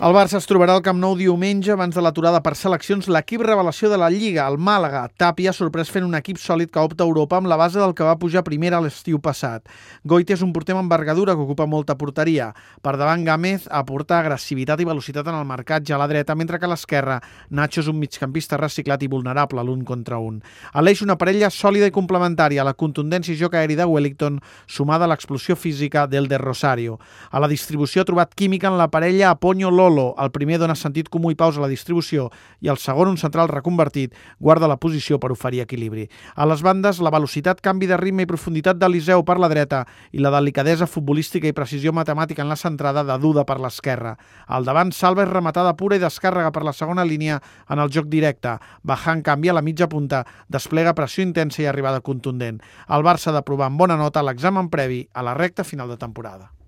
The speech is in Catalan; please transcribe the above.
El Barça es trobarà al Camp Nou diumenge abans de l'aturada per seleccions l'equip revelació de la Lliga, el Màlaga. Tapia sorprès fent un equip sòlid que opta a Europa amb la base del que va pujar primera l'estiu passat. Goiti és un porter amb envergadura que ocupa molta porteria. Per davant Gámez aporta agressivitat i velocitat en el marcatge a la dreta, mentre que a l'esquerra Nacho és un migcampista reciclat i vulnerable l'un contra un. A l'eix una parella sòlida i complementària, la contundència i joc aeri de Wellington sumada a l'explosió física del de Rosario. A la distribució ha trobat química en la parella Aponyo-Lolo Lolo. El primer dona sentit comú i pausa a la distribució i el segon, un central reconvertit, guarda la posició per oferir equilibri. A les bandes, la velocitat, canvi de ritme i profunditat d'Eliseu per la dreta i la delicadesa futbolística i precisió matemàtica en la centrada de Duda per l'esquerra. Al davant, Salva és rematada pura i descàrrega per la segona línia en el joc directe. Bajan canvia la mitja punta, desplega pressió intensa i arribada contundent. El Barça ha de provar amb bona nota l'examen previ a la recta final de temporada.